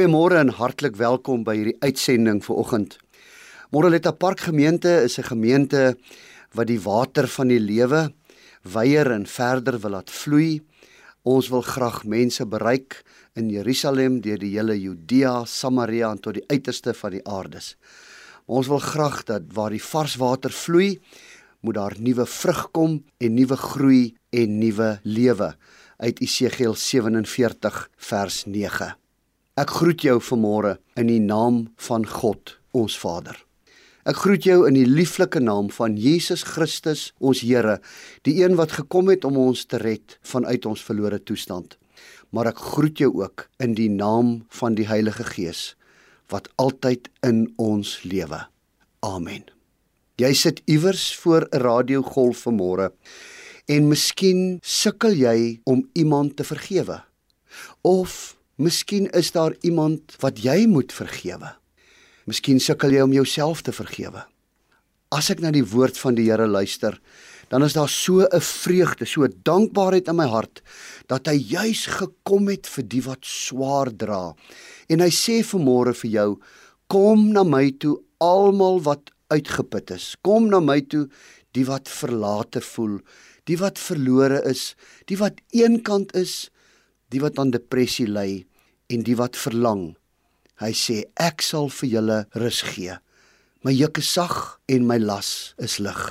Goeiemôre en hartlik welkom by hierdie uitsending vir oggend. Moreletta Park Gemeente is 'n gemeente wat die water van die lewe weier en verder wil laat vloei. Ons wil graag mense bereik in Jerusalem, deur die hele Judea, Samaria en tot die uiterste van die aardes. Ons wil graag dat waar die vars water vloei, moet daar nuwe vrug kom en nuwe groei en nuwe lewe uit Esegiel 47 vers 9. Ek groet jou vanmôre in die naam van God, ons Vader. Ek groet jou in die lieflike naam van Jesus Christus, ons Here, die een wat gekom het om ons te red vanuit ons verlore toestand. Maar ek groet jou ook in die naam van die Heilige Gees wat altyd in ons lewe. Amen. Jy sit iewers voor 'n radiogolf vanmôre en miskien sukkel jy om iemand te vergewe. Of Miskien is daar iemand wat jy moet vergewe. Miskien sukkel jy om jouself te vergewe. As ek na die woord van die Here luister, dan is daar so 'n vreugde, so 'n dankbaarheid in my hart dat hy juis gekom het vir die wat swaar dra. En hy sê vanmôre vir jou, kom na my toe almal wat uitgeput is. Kom na my toe die wat verlate voel, die wat verlore is, die wat eenkant is, die wat aan depressie ly en die wat verlang. Hy sê ek sal vir julle rus gee. My juk is sag en my las is lig.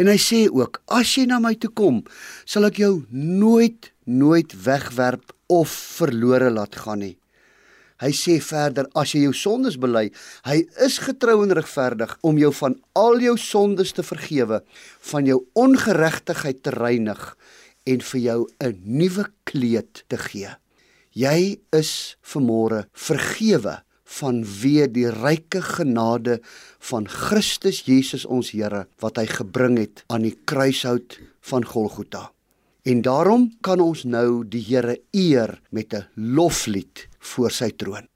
En hy sê ook as jy na my toe kom, sal ek jou nooit nooit wegwerp of verlore laat gaan nie. Hy sê verder as jy jou sondes bely, hy is getrou en regverdig om jou van al jou sondes te vergewe, van jou ongeregtigheid te reinig en vir jou 'n nuwe kleed te gee. Jy is vermore vergewe vanweë die ryke genade van Christus Jesus ons Here wat hy gebring het aan die kruishout van Golgotha. En daarom kan ons nou die Here eer met 'n loflied voor sy troon.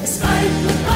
Despite the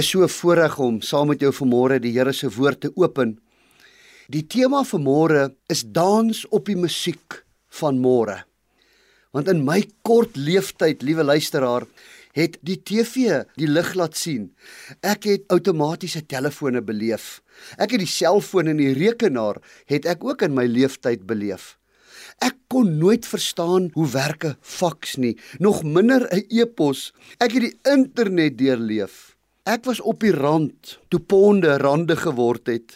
Dis so voorreg om saam met jou vanmôre die Here se woord te open. Die tema vir môre is dans op die musiek van môre. Want in my kort leeftyd, liewe luisteraar, het die TV die lig laat sien. Ek het outomatiese telefone beleef. Ek het die selfoon en die rekenaar het ek ook in my leeftyd beleef. Ek kon nooit verstaan hoe werk 'n faks nie, nog minder 'n e-pos. Ek het die internet deurleef. Ek was op die rand toe ponde rande geword het.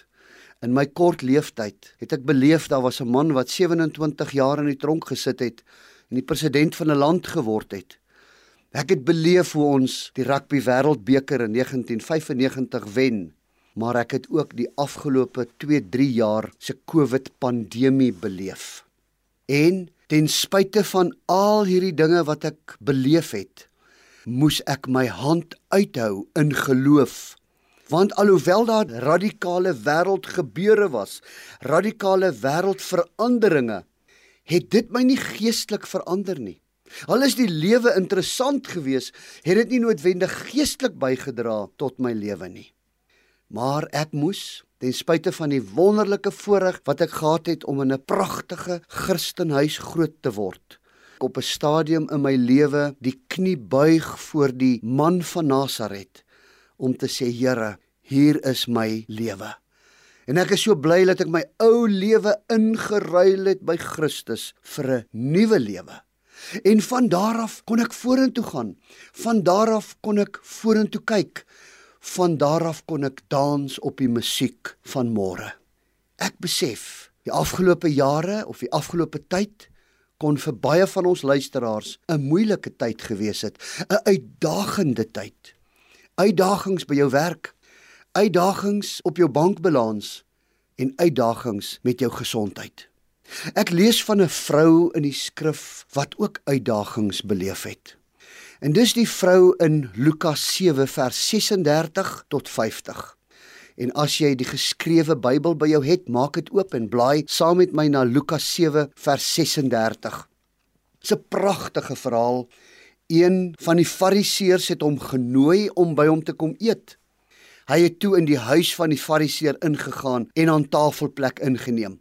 In my kort leeftyd het ek beleef daar was 'n man wat 27 jaar in die tronk gesit het en die president van 'n land geword het. Ek het beleef hoe ons die rugby wêreldbeker in 1995 wen, maar ek het ook die afgelope 2-3 jaar se COVID pandemie beleef. En ten spyte van al hierdie dinge wat ek beleef het, moes ek my hand uithou in geloof. Want alhoewel daar radikale wêreldgebeure was, radikale wêreldveranderinge, het dit my nie geestelik verander nie. Al is die lewe interessant geweest, het dit nie noodwendig geestelik bygedra tot my lewe nie. Maar ek moes ten spyte van die wonderlike voorreg wat ek gehad het om in 'n pragtige Christenhuis groot te word op 'n stadium in my lewe die knie buig voor die man van Nasaret om te sê Here, hier is my lewe. En ek is so bly dat ek my ou lewe ingeruil het by Christus vir 'n nuwe lewe. En van daar af kon ek vorentoe gaan. Van daar af kon ek vorentoe kyk van daar af kon ek dans op die musiek van môre. Ek besef, die afgelope jare of die afgelope tyd kon vir baie van ons luisteraars 'n moeilike tyd gewees het, 'n uitdagende tyd. Uitdagings by jou werk, uitdagings op jou bankbalans en uitdagings met jou gesondheid. Ek lees van 'n vrou in die skrif wat ook uitdagings beleef het. En dis die vrou in Lukas 7 vers 36 tot 50. En as jy die geskrewe Bybel by jou het, maak dit oop en blaai saam met my na Lukas 7 vers 36. Dis 'n pragtige verhaal. Een van die Fariseërs het hom genooi om by hom te kom eet. Hy het toe in die huis van die Fariseer ingegaan en aan tafelplek ingeneem.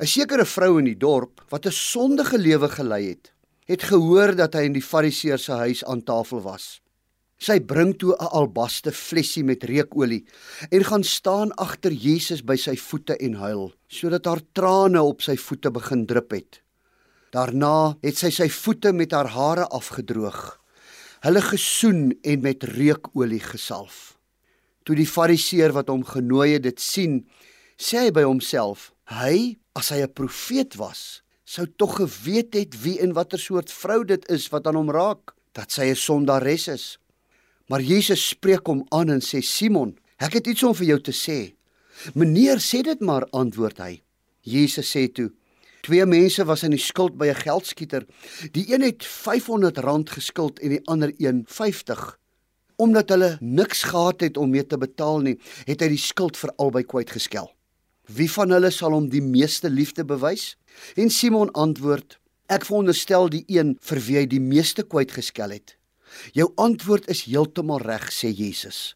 'n Sekere vrou in die dorp wat 'n sondige lewe gelei het, het gehoor dat hy in die Fariseer se huis aan tafel was. Sy bring toe 'n albaste flessie met reukolie en gaan staan agter Jesus by sy voete en huil, sodat haar trane op sy voete begin drup het. Daarna het sy sy voete met haar hare afgedroog, hulle gesoen en met reukolie gesalf. Toe die Fariseer wat hom genooi het dit sien, sê hy by homself: "Hy, as hy 'n profeet was, sou tog geweet het wie en watter soort vrou dit is wat aan hom raak, dat sy 'n sondares is. Maar Jesus spreek hom aan en sê: "Simon, ek het iets om vir jou te sê." "Meneer, sê dit maar," antwoord hy. Jesus sê toe: "Twee mense was in die skuld by 'n geldskieter. Die een het R500 geskuld en die ander een 50. Omdat hulle niks gehad het om mee te betaal nie, het hy die skuld vir albei kwytgeskel." Wie van hulle sal hom die meeste liefde bewys? En Simon antwoord: Ek veronderstel die een vir wie hy die meeste kwyt geskel het. Jou antwoord is heeltemal reg, sê Jesus.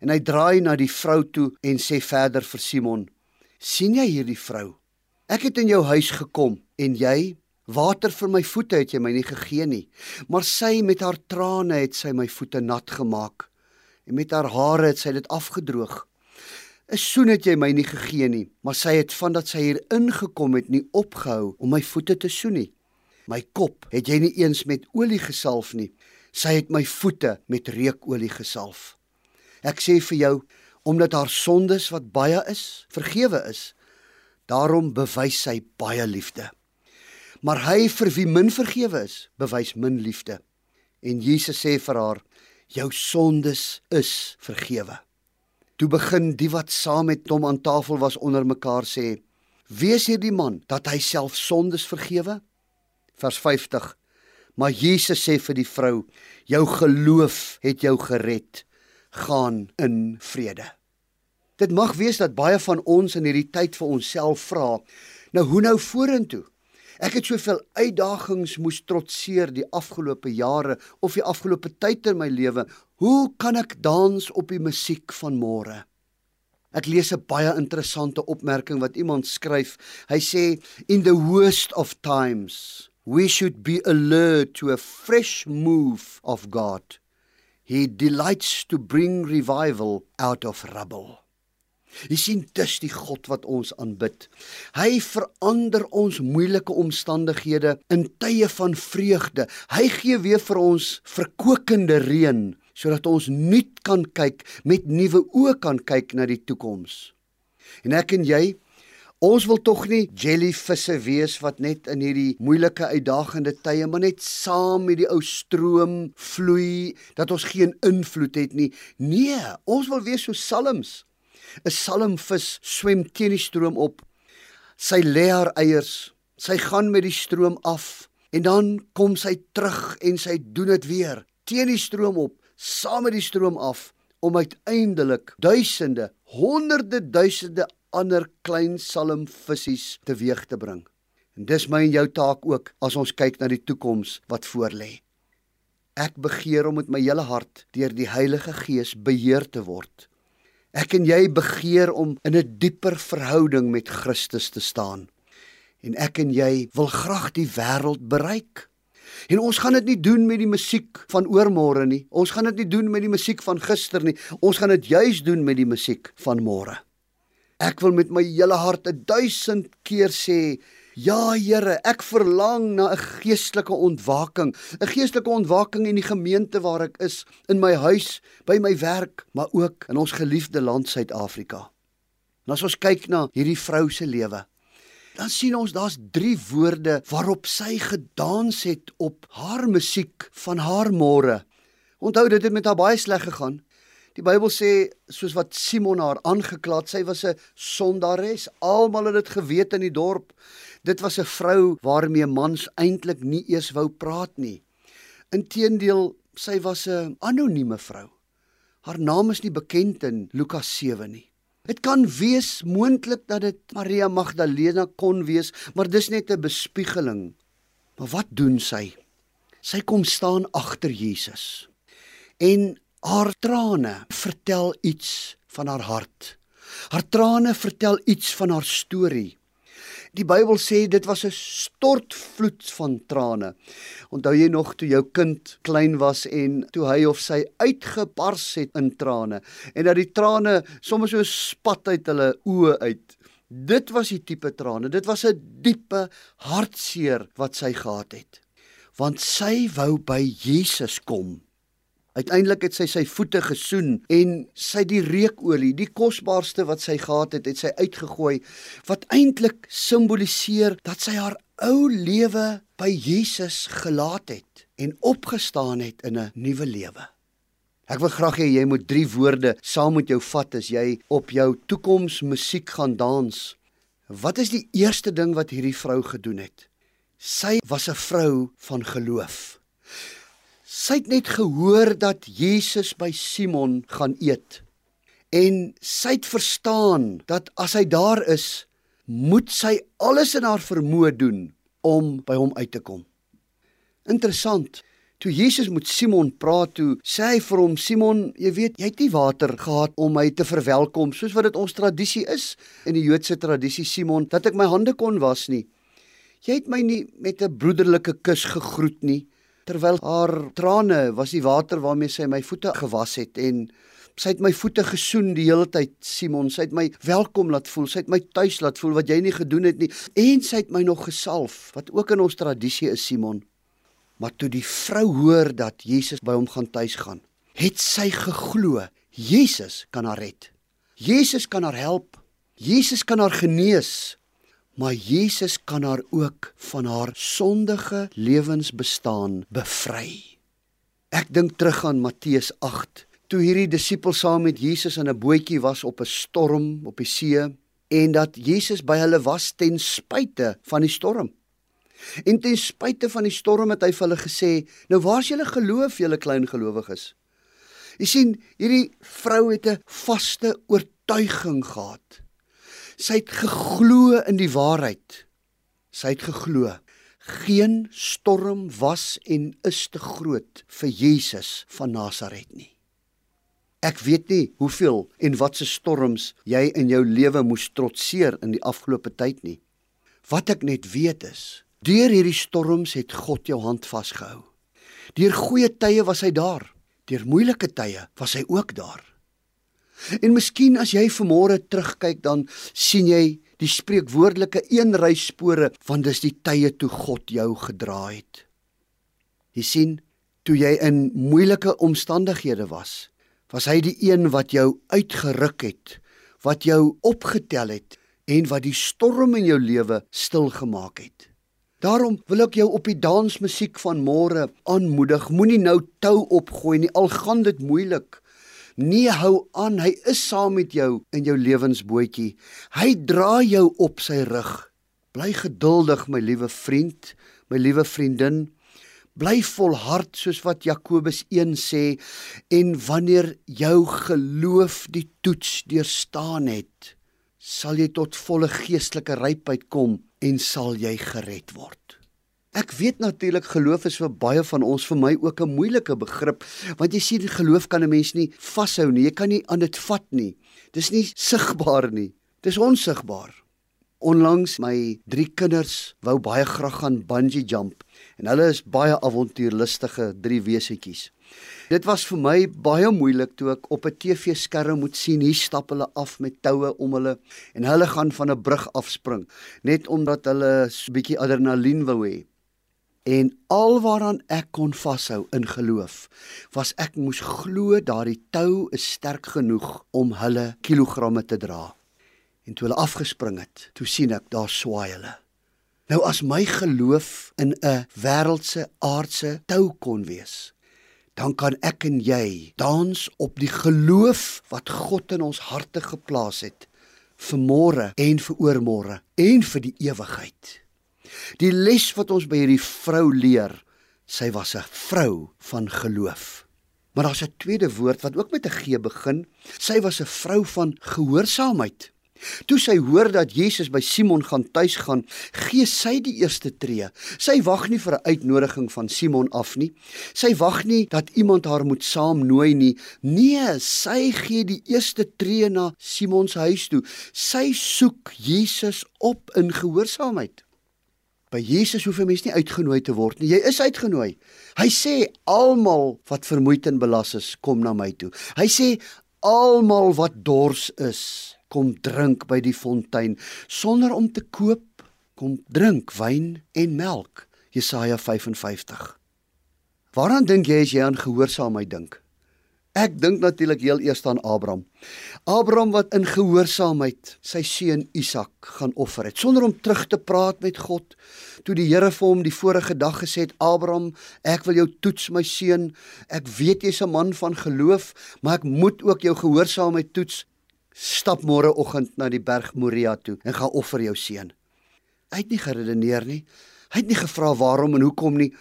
En hy draai na die vrou toe en sê verder vir Simon: sien jy hierdie vrou? Ek het in jou huis gekom en jy water vir my voete het jy my nie gegee nie, maar sy met haar trane het sy my voete nat gemaak en met haar hare het sy dit afgedroog. 'n soen het jy my nie gegee nie, maar sy het van dat sy hier ingekom het nie opgehou om my voete te soen nie. My kop het jy nie eens met olie gesalf nie. Sy het my voete met reukolie gesalf. Ek sê vir jou, omdat haar sondes wat baie is, vergewe is, daarom bewys sy baie liefde. Maar hy vir wie min vergewe is, bewys min liefde. En Jesus sê vir haar, jou sondes is vergewe. Toe begin die wat saam met hom aan tafel was onder mekaar sê: "Wie is hierdie man dat hy self sondes vergewe?" Vers 50. Maar Jesus sê vir die vrou: "Jou geloof het jou gered. Gaan in vrede." Dit mag wees dat baie van ons in hierdie tyd vir onsself vra: "Nou hoe nou vorentoe?" Ek het soveel uitdagings moes trotseer die afgelope jare of die afgelope tyd in my lewe. Hoe kan ek dans op die musiek van môre? Ek lees 'n baie interessante opmerking wat iemand skryf. Hy sê in the worst of times we should be alert to a fresh move of God. He delights to bring revival out of rubble. Jy sien dis die God wat ons aanbid. Hy verander ons moeilike omstandighede in tye van vreugde. Hy gee weer vir ons verkokende reën sodat ons nuut kan kyk, met nuwe oë kan kyk na die toekoms. En ek en jy, ons wil tog nie jellyvisse wees wat net in hierdie moeilike uitdagende tye maar net saam met die ou stroom vloei dat ons geen invloed het nie. Nee, ons wil wees so salms. 'n Salmvis swem teen die stroom op. Sy lê haar eiers. Sy gaan met die stroom af en dan kom sy terug en sy doen dit weer teen die stroom op saam met die stroom af om uiteindelik duisende, honderde duisende ander klein salmvissies teweeg te bring. En dis my en jou taak ook as ons kyk na die toekoms wat voorlê. Ek begeer om met my hele hart deur die Heilige Gees beheer te word. Ek en jy begeer om in 'n dieper verhouding met Christus te staan. En ek en jy wil graag die wêreld bereik. En ons gaan dit nie doen met die musiek van oormôre nie. Ons gaan dit nie doen met die musiek van gister nie. Ons gaan dit juis doen met die musiek van môre. Ek wil met my hele hart 1000 keer sê, ja Here, ek verlang na 'n geestelike ontwaking, 'n geestelike ontwaking in die gemeente waar ek is, in my huis, by my werk, maar ook in ons geliefde land Suid-Afrika. En as ons kyk na hierdie vrou se lewe, dan sien ons daar's drie woorde waarop sy gedans het op haar musiek van haar môre. Onthou dit het met haar baie sleg gegaan. Die Bybel sê soos wat Simon haar aangekla het, sy was 'n sondares. Almal het dit geweet in die dorp. Dit was 'n vrou waarmee mans eintlik nie eers wou praat nie. Inteendeel, sy was 'n anonieme vrou. Haar naam is nie bekend in Lukas 7 nie. Dit kan wees moontlik dat dit Maria Magdalena kon wees, maar dis net 'n bespiegeling. Maar wat doen sy? Sy kom staan agter Jesus. En haar trane vertel iets van haar hart. Haar trane vertel iets van haar storie. Die Bybel sê dit was 'n stortvloed van trane. Onthou jy nog toe jou kind klein was en toe hy of sy uitgebars het in trane en dat die trane sommer so spat uit hulle oë uit. Dit was die tipe trane. Dit was 'n diepe hartseer wat sy gehad het. Want sy wou by Jesus kom. Uiteindelik het sy sy voete gesoen en sy die reukolie, die kosbaarste wat sy gehad het, het sy uitgegooi wat eintlik simboliseer dat sy haar ou lewe by Jesus gelaat het en opgestaan het in 'n nuwe lewe. Ek wil graag hê jy moet drie woorde saam met jou vat as jy op jou toekoms musiek gaan dans. Wat is die eerste ding wat hierdie vrou gedoen het? Sy was 'n vrou van geloof. Sy het net gehoor dat Jesus by Simon gaan eet. En sy het verstaan dat as hy daar is, moet sy alles in haar vermoë doen om by hom uit te kom. Interessant. Toe Jesus met Simon praat, toe sê hy vir hom: "Simon, jy weet, jy het nie water gehad om my te verwelkom soos wat dit ons tradisie is in die Joodse tradisie, Simon, dat ek my hande kon was nie. Jy het my nie met 'n broederlike kus gegroet nie." Terwyl haar trane was die water waarmee sy my voete gewas het en sy het my voete gesoen die hele tyd Simon. Sy het my welkom laat voel sy het my tuis laat voel wat jy nie gedoen het nie. En sy het my nog gesalf wat ook in ons tradisie is Simon. Maar toe die vrou hoor dat Jesus by hom gaan tuis gaan het sy geglo Jesus kan haar red. Jesus kan haar help. Jesus kan haar genees maar Jesus kan haar ook van haar sondige lewensbestaan bevry. Ek dink terug aan Matteus 8, toe hierdie disippels saam met Jesus in 'n bootjie was op 'n storm op die see en dat Jesus by hulle was ten spyte van die storm. En ten spyte van die storm het hy vir hulle gesê: "Nou waar's julle geloof, julle klein gelowiges?" Jy sien, hierdie vrou het 'n vaste oortuiging gehad Sy het geglo in die waarheid. Sy het geglo geen storm was en is te groot vir Jesus van Nasaret nie. Ek weet nie hoeveel en watse storms jy in jou lewe moes trotseer in die afgelope tyd nie. Wat ek net weet is, deur hierdie storms het God jou hand vasgehou. Deur goeie tye was hy daar, deur moeilike tye was hy ook daar. En miskien as jy vanmôre terugkyk dan sien jy die spreekwoordelike eenryspore want dis die tye toe God jou gedra het. Jy sien, toe jy in moeilike omstandighede was, was hy die een wat jou uitgeruk het, wat jou opgetel het en wat die storm in jou lewe stil gemaak het. Daarom wil ek jou op die dansmusiek van môre aanmoedig. Moenie nou tou opgooi nie al gaan dit moeilik. Nee, hou aan. Hy is saam met jou in jou lewensbootjie. Hy dra jou op sy rug. Bly geduldig, my liewe vriend, my liewe vriendin. Bly volhard soos wat Jakobus 1 sê en wanneer jou geloof die toets deurstaan het, sal jy tot volle geestelike rypheid kom en sal jy gered word. Ek weet natuurlik geloof is vir baie van ons vir my ook 'n moeilike begrip want jy sien geloof kan 'n mens nie vashou nie, jy kan nie aan dit vat nie. Dis nie sigbaar nie. Dis onsigbaar. Onlangs my drie kinders wou baie graag gaan bungee jump en hulle is baie avontuurlustige drie wesetjies. Dit was vir my baie moeilik toe ek op 'n TV-skerm moet sien hier stap hulle af met toue om hulle en hulle gaan van 'n brug afspring net omdat hulle so 'n bietjie adrenalien wou hê. En alwaaraan ek kon vashou in geloof, was ek moes glo daardie tou is sterk genoeg om hulle kilogramme te dra. En toe hulle afgespring het, toe sien ek daar swaai hulle. Nou as my geloof in 'n wêreldse aardse tou kon wees, dan kan ek en jy dans op die geloof wat God in ons harte geplaas het vir môre en vir oormôre en vir die ewigheid. Die les wat ons by hierdie vrou leer, sy was 'n vrou van geloof. Maar daar's 'n tweede woord wat ook met 'n G begin. Sy was 'n vrou van gehoorsaamheid. Toe sy hoor dat Jesus by Simon gaan tuis gaan, gee sy die eerste tree. Sy wag nie vir 'n uitnodiging van Simon af nie. Sy wag nie dat iemand haar moet saamnooi nie. Nee, sy gee die eerste tree na Simon se huis toe. Sy soek Jesus op in gehoorsaamheid. By Jesus hoef 'n mens nie uitgenooi te word nie. Jy is uitgenooi. Hy sê almal wat vermoeid en belas is, kom na my toe. Hy sê almal wat dors is, kom drink by die fontein sonder om te koop kom drink wyn en melk Jesaja 55 Waaraan dink jy as jy aan gehoorsaamheid dink Ek dink natuurlik heel eers aan Abraham. Abraham wat in gehoorsaamheid sy seun Isak gaan offer het sonder om terug te praat met God. Toe die Here vir hom die vorige dag gesê het: "Abraham, ek wil jou toets, my seun. Ek weet jy's 'n man van geloof, maar ek moet ook jou gehoorsaamheid toets stap môre oggend na die berg Moria toe en gaan offer jou seun. Hy het nie geredeneer nie. Hy het nie gevra waarom en hoekom nie.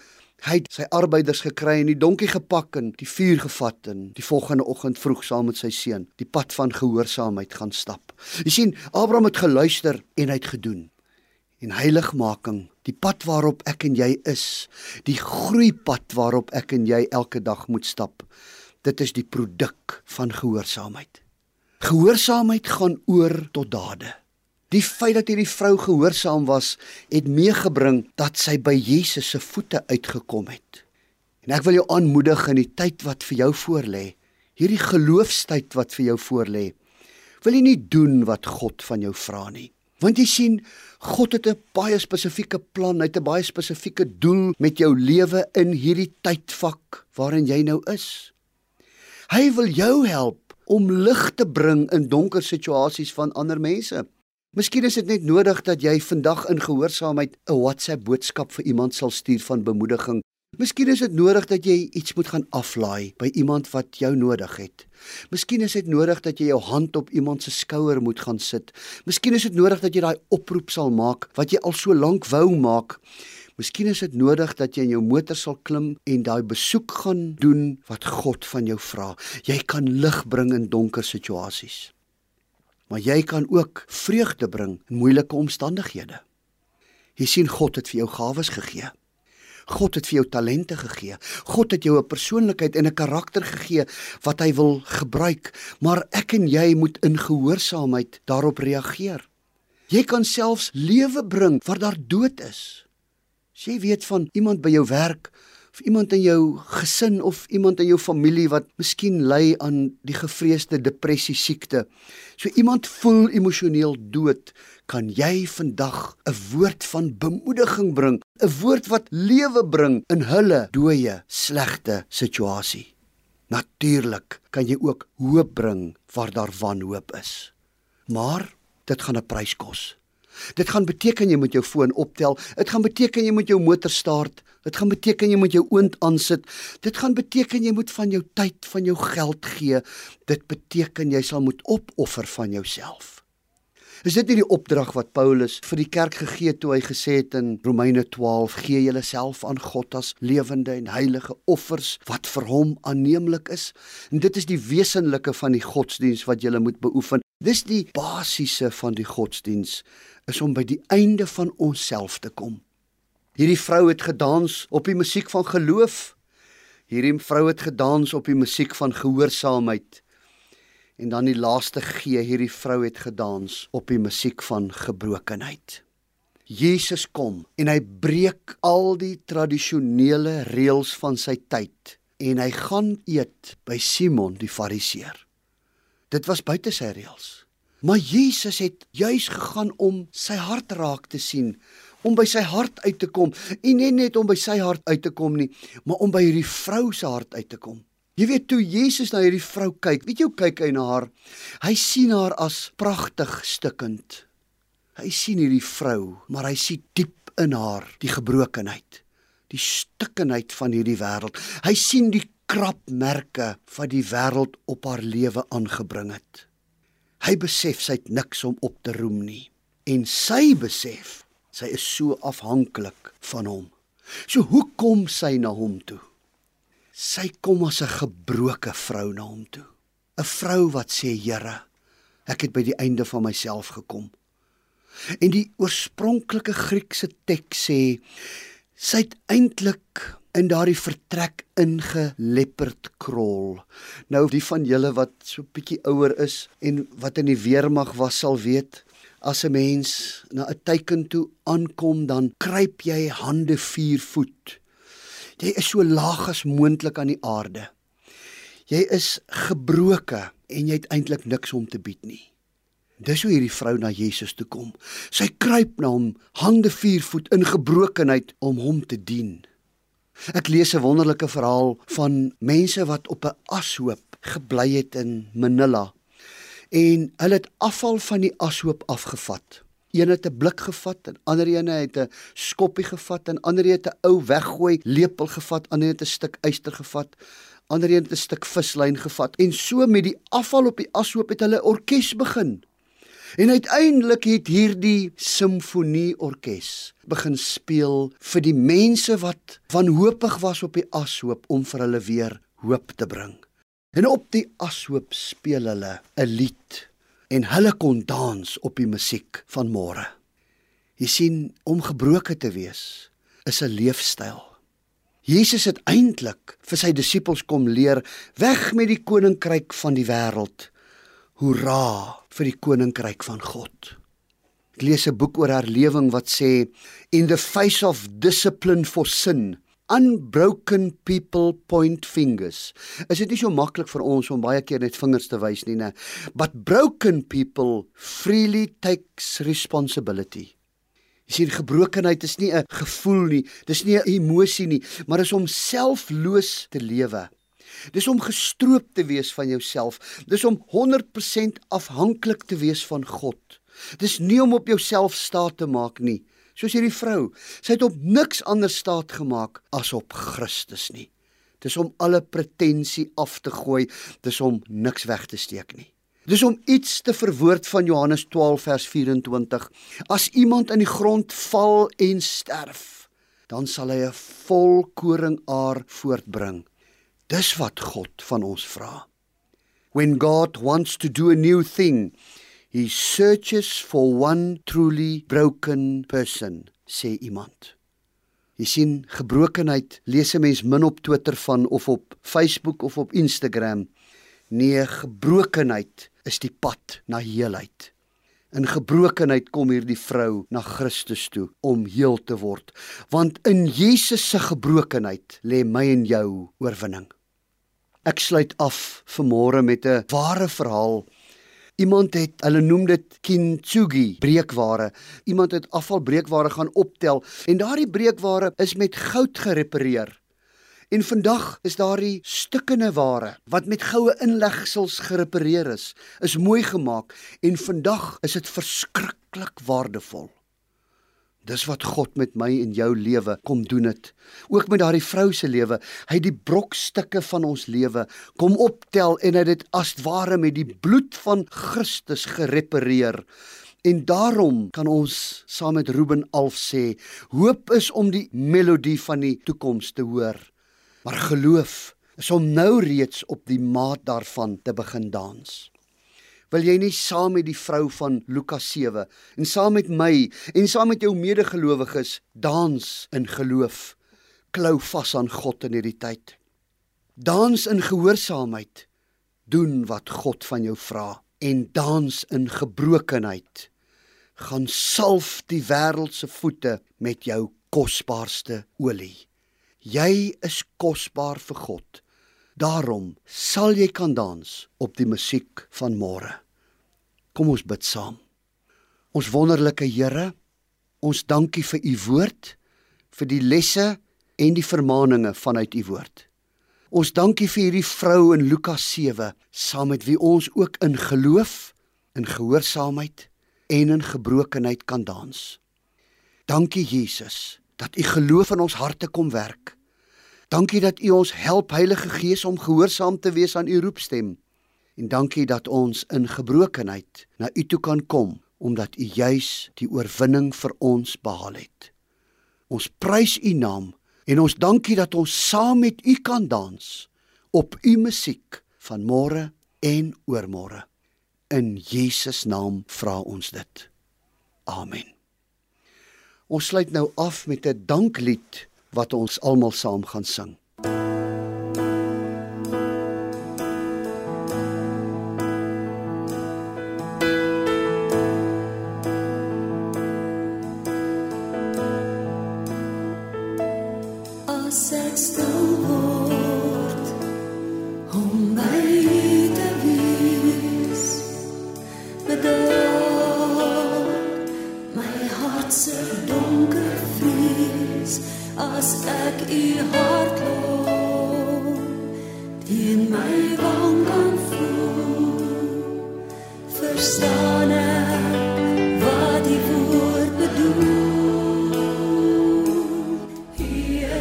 Hy het sy arbeiders gekry en die donkie gepak en die vuur gevat en die volgende oggend vroeg saam met sy seun die pad van gehoorsaamheid gaan stap. Jy sien, Abraham het geluister en hy het gedoen. En heiligmaking, die pad waarop ek en jy is, die groeipad waarop ek en jy elke dag moet stap. Dit is die produk van gehoorsaamheid. Gehoorsaamheid gaan oor tot dade. Die feit dat hierdie vrou gehoorsaam was, het meegebring dat sy by Jesus se voete uitgekom het. En ek wil jou aanmoedig in die tyd wat vir jou voorlê, hierdie geloofstyd wat vir jou voorlê, wil jy nie doen wat God van jou vra nie. Want jy sien, God het 'n baie spesifieke plan, hy het 'n baie spesifieke doel met jou lewe in hierdie tydvak waarin jy nou is. Hy wil jou help om lig te bring in donker situasies van ander mense. Miskien is dit net nodig dat jy vandag in gehoorsaamheid 'n WhatsApp boodskap vir iemand sal stuur van bemoediging. Miskien is dit nodig dat jy iets moet gaan aflaai by iemand wat jou nodig het. Miskien is dit nodig dat jy jou hand op iemand se skouer moet gaan sit. Miskien is dit nodig dat jy daai oproep sal maak wat jy al so lank wou maak. Miskien is dit nodig dat jy in jou motor sal klim en daai besoek gaan doen wat God van jou vra. Jy kan lig bring in donker situasies. Maar jy kan ook vreugde bring in moeilike omstandighede. Jy sien God het vir jou gawes gegee. God het vir jou talente gegee. God het jou 'n persoonlikheid en 'n karakter gegee wat hy wil gebruik, maar ek en jy moet in gehoorsaamheid daarop reageer. Jy kan selfs lewe bring waar daar dood is. As jy weet van iemand by jou werk iemand in jou gesin of iemand in jou familie wat miskien ly aan die gevreesde depressie siekte. So iemand voel emosioneel dood, kan jy vandag 'n woord van bemoediging bring, 'n woord wat lewe bring in hulle dooie, slegte situasie. Natuurlik kan jy ook hoop bring waar daar wanhoop is. Maar dit gaan 'n prys kos. Dit gaan beteken jy moet jou foon optel. Dit gaan beteken jy moet jou motor start. Dit gaan beteken jy moet jou oond aansit. Dit gaan beteken jy moet van jou tyd, van jou geld gee. Dit beteken jy sal moet opoffer van jouself. Is dit nie die opdrag wat Paulus vir die kerk gegee het toe hy gesê het in Romeine 12: "Gee julleself aan God as lewende en heilige offers wat vir hom aanneemlik is." En dit is die wesenlike van die godsdiens wat jy moet beoefen. Dis die basiese van die godsdiens is om by die einde van onsself te kom. Hierdie vrou het gedans op die musiek van geloof. Hierdie vrou het gedans op die musiek van gehoorsaamheid. En dan die laaste gee, hierdie vrou het gedans op die musiek van gebrokenheid. Jesus kom en hy breek al die tradisionele reëls van sy tyd en hy gaan eet by Simon die Fariseer. Dit was buite sy reëls. Maar Jesus het juis gegaan om sy hart raak te sien, om by sy hart uit te kom en nie net om by sy hart uit te kom nie, maar om by hierdie vrou se hart uit te kom. Jy weet toe Jesus na hierdie vrou kyk, weet jy hoe kyk hy na haar? Hy sien haar as pragtig stikkend. Hy sien hierdie vrou, maar hy sien diep in haar die gebrokenheid, die stikkenheid van hierdie wêreld. Hy sien die krapmerke wat die wêreld op haar lewe aangebring het. Hy besef sy het niks om op te roem nie en sy besef Sy is so afhanklik van hom. So hoe kom sy na hom toe? Sy kom as 'n gebroke vrou na hom toe. 'n Vrou wat sê, Here, ek het by die einde van myself gekom. En die oorspronklike Griekse teks sê sy het eintlik in daardie vertrek ingelepperd krol. Nou die van julle wat so bietjie ouer is en wat in die weermag was sal weet, As 'n mens na 'n teiken toe aankom, dan kruip jy hande vier voet. Jy is so laag as moontlik aan die aarde. Jy is gebroke en jy het eintlik niks om te bied nie. Dis hoe hierdie vrou na Jesus toe kom. Sy kruip na hom, hande vier voet in gebrokenheid om hom te dien. Ek lees 'n wonderlike verhaal van mense wat op 'n ashoop gebly het in Manila en hulle het afval van die ashoop afgevat. Een het 'n blik gevat en ander een het 'n skoppie gevat en ander het 'n ou weggooi lepel gevat, ander het 'n stuk yster gevat, ander een het 'n stuk vislyn gevat en so met die afval op die ashoop het hulle orkes begin. En uiteindelik het hierdie simfonieorkes begin speel vir die mense wat wanhoopig was op die ashoop om vir hulle weer hoop te bring. En op die ashoop speel hulle 'n lied en hulle kon dans op die musiek van môre. Jy sien, om gebroke te wees is 'n leefstyl. Jesus het eintlik vir sy disippels kom leer weg met die koninkryk van die wêreld. Hoera vir die koninkryk van God. Ek lees 'n boek oor herlewing wat sê in the face of discipline for sin unbroken people point fingers. Is dit nie so maklik vir ons om baie keer net vingers te wys nie, né? But broken people freely takes responsibility. Jy sien gebrokenheid is nie 'n gevoel nie, dis nie 'n emosie nie, maar is om selfloos te lewe. Dis om gestroop te wees van jouself. Dis om 100% afhanklik te wees van God. Dis nie om op jouself staat te maak nie soos hierdie vrou. Sy het op niks anders staat gemaak as op Christus nie. Dis om alle pretensie af te gooi, dis om niks weg te steek nie. Dis om iets te verwoord van Johannes 12 vers 24. As iemand in die grond val en sterf, dan sal hy 'n volkoring aar voortbring. Dis wat God van ons vra. When God wants to do a new thing, He searches for one truly broken person, sê iemand. Jy sien, gebrokenheid lees 'n mens min op Twitter van of op Facebook of op Instagram. Nee, gebrokenheid is die pad na heelheid. In gebrokenheid kom hierdie vrou na Christus toe om heel te word, want in Jesus se gebrokenheid lê my en jou oorwinning. Ek sluit af vanmôre met 'n ware verhaal Iemand het, hulle noem dit kintsugi, breekware. Iemand het afvalbreekware gaan optel en daardie breekware is met goud gerepareer. En vandag is daardie stukkende ware wat met goue inlegsels gerepareer is, is mooi gemaak en vandag is dit verskriklik waardevol. Dis wat God met my en jou lewe kom doen het. Ook met daardie vrou se lewe. Hy het die brokstukke van ons lewe kom optel en hy het dit as ware met die bloed van Christus gerepareer. En daarom kan ons saam met Ruben Alf sê, hoop is om die melodie van die toekoms te hoor. Maar geloof is om nou reeds op die maat daarvan te begin dans. Wil jy nie saam met die vrou van Lukas 7 en saam met my en saam met jou medegelowiges dans in geloof? Klou vas aan God in hierdie tyd. Dans in gehoorsaamheid. Doen wat God van jou vra en dans in gebrokenheid. Gaan salf die wêreld se voete met jou kosbaarste olie. Jy is kosbaar vir God. Daarom sal jy kan dans op die musiek van môre. Kom ons bid saam. Ons wonderlike Here, ons dankie vir u woord, vir die lesse en die vermaaninge vanuit u woord. Ons dankie vir hierdie vrou in Lukas 7, saam met wie ons ook in geloof, in gehoorsaamheid en in gebrokenheid kan dans. Dankie Jesus dat u geloof in ons harte kom werk Dankie dat U ons help Heilige Gees om gehoorsaam te wees aan U roepstem. En dankie dat ons in gebrokenheid na U toe kan kom omdat U juis die oorwinning vir ons behaal het. Ons prys U naam en ons dankie dat ons saam met U kan dans op U musiek van môre en oormôre. In Jesus naam vra ons dit. Amen. Ons sluit nou af met 'n danklied wat ons almal saam gaan sing.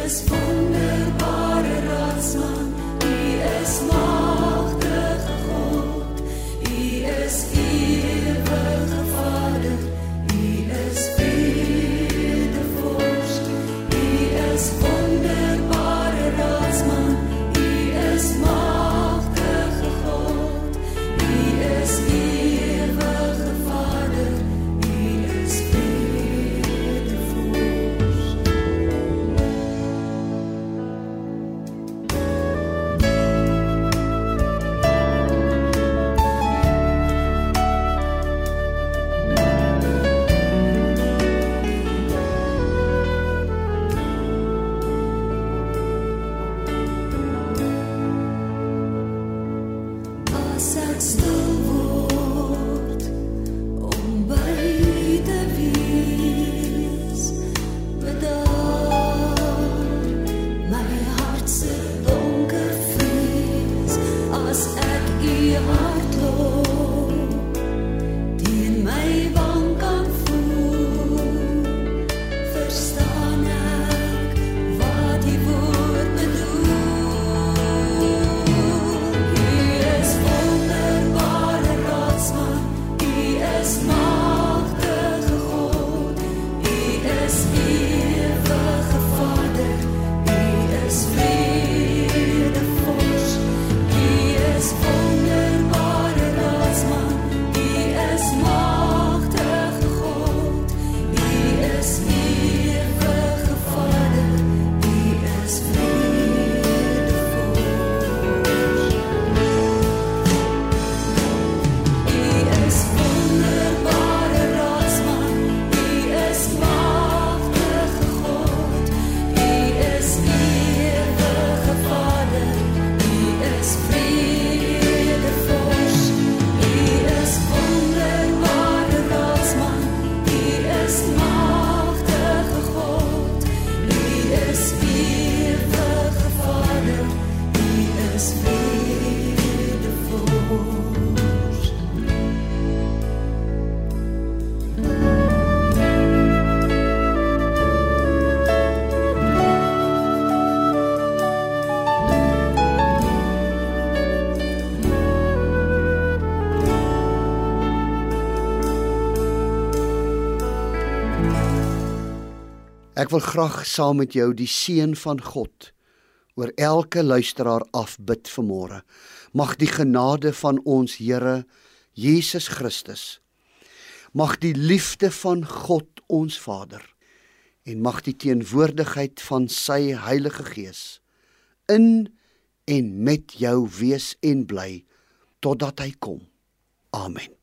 this Ek wil graag saam met jou die seën van God oor elke luisteraar afbid vanmôre. Mag die genade van ons Here Jesus Christus mag die liefde van God ons Vader en mag die teenwoordigheid van sy Heilige Gees in en met jou wees en bly totdat hy kom. Amen.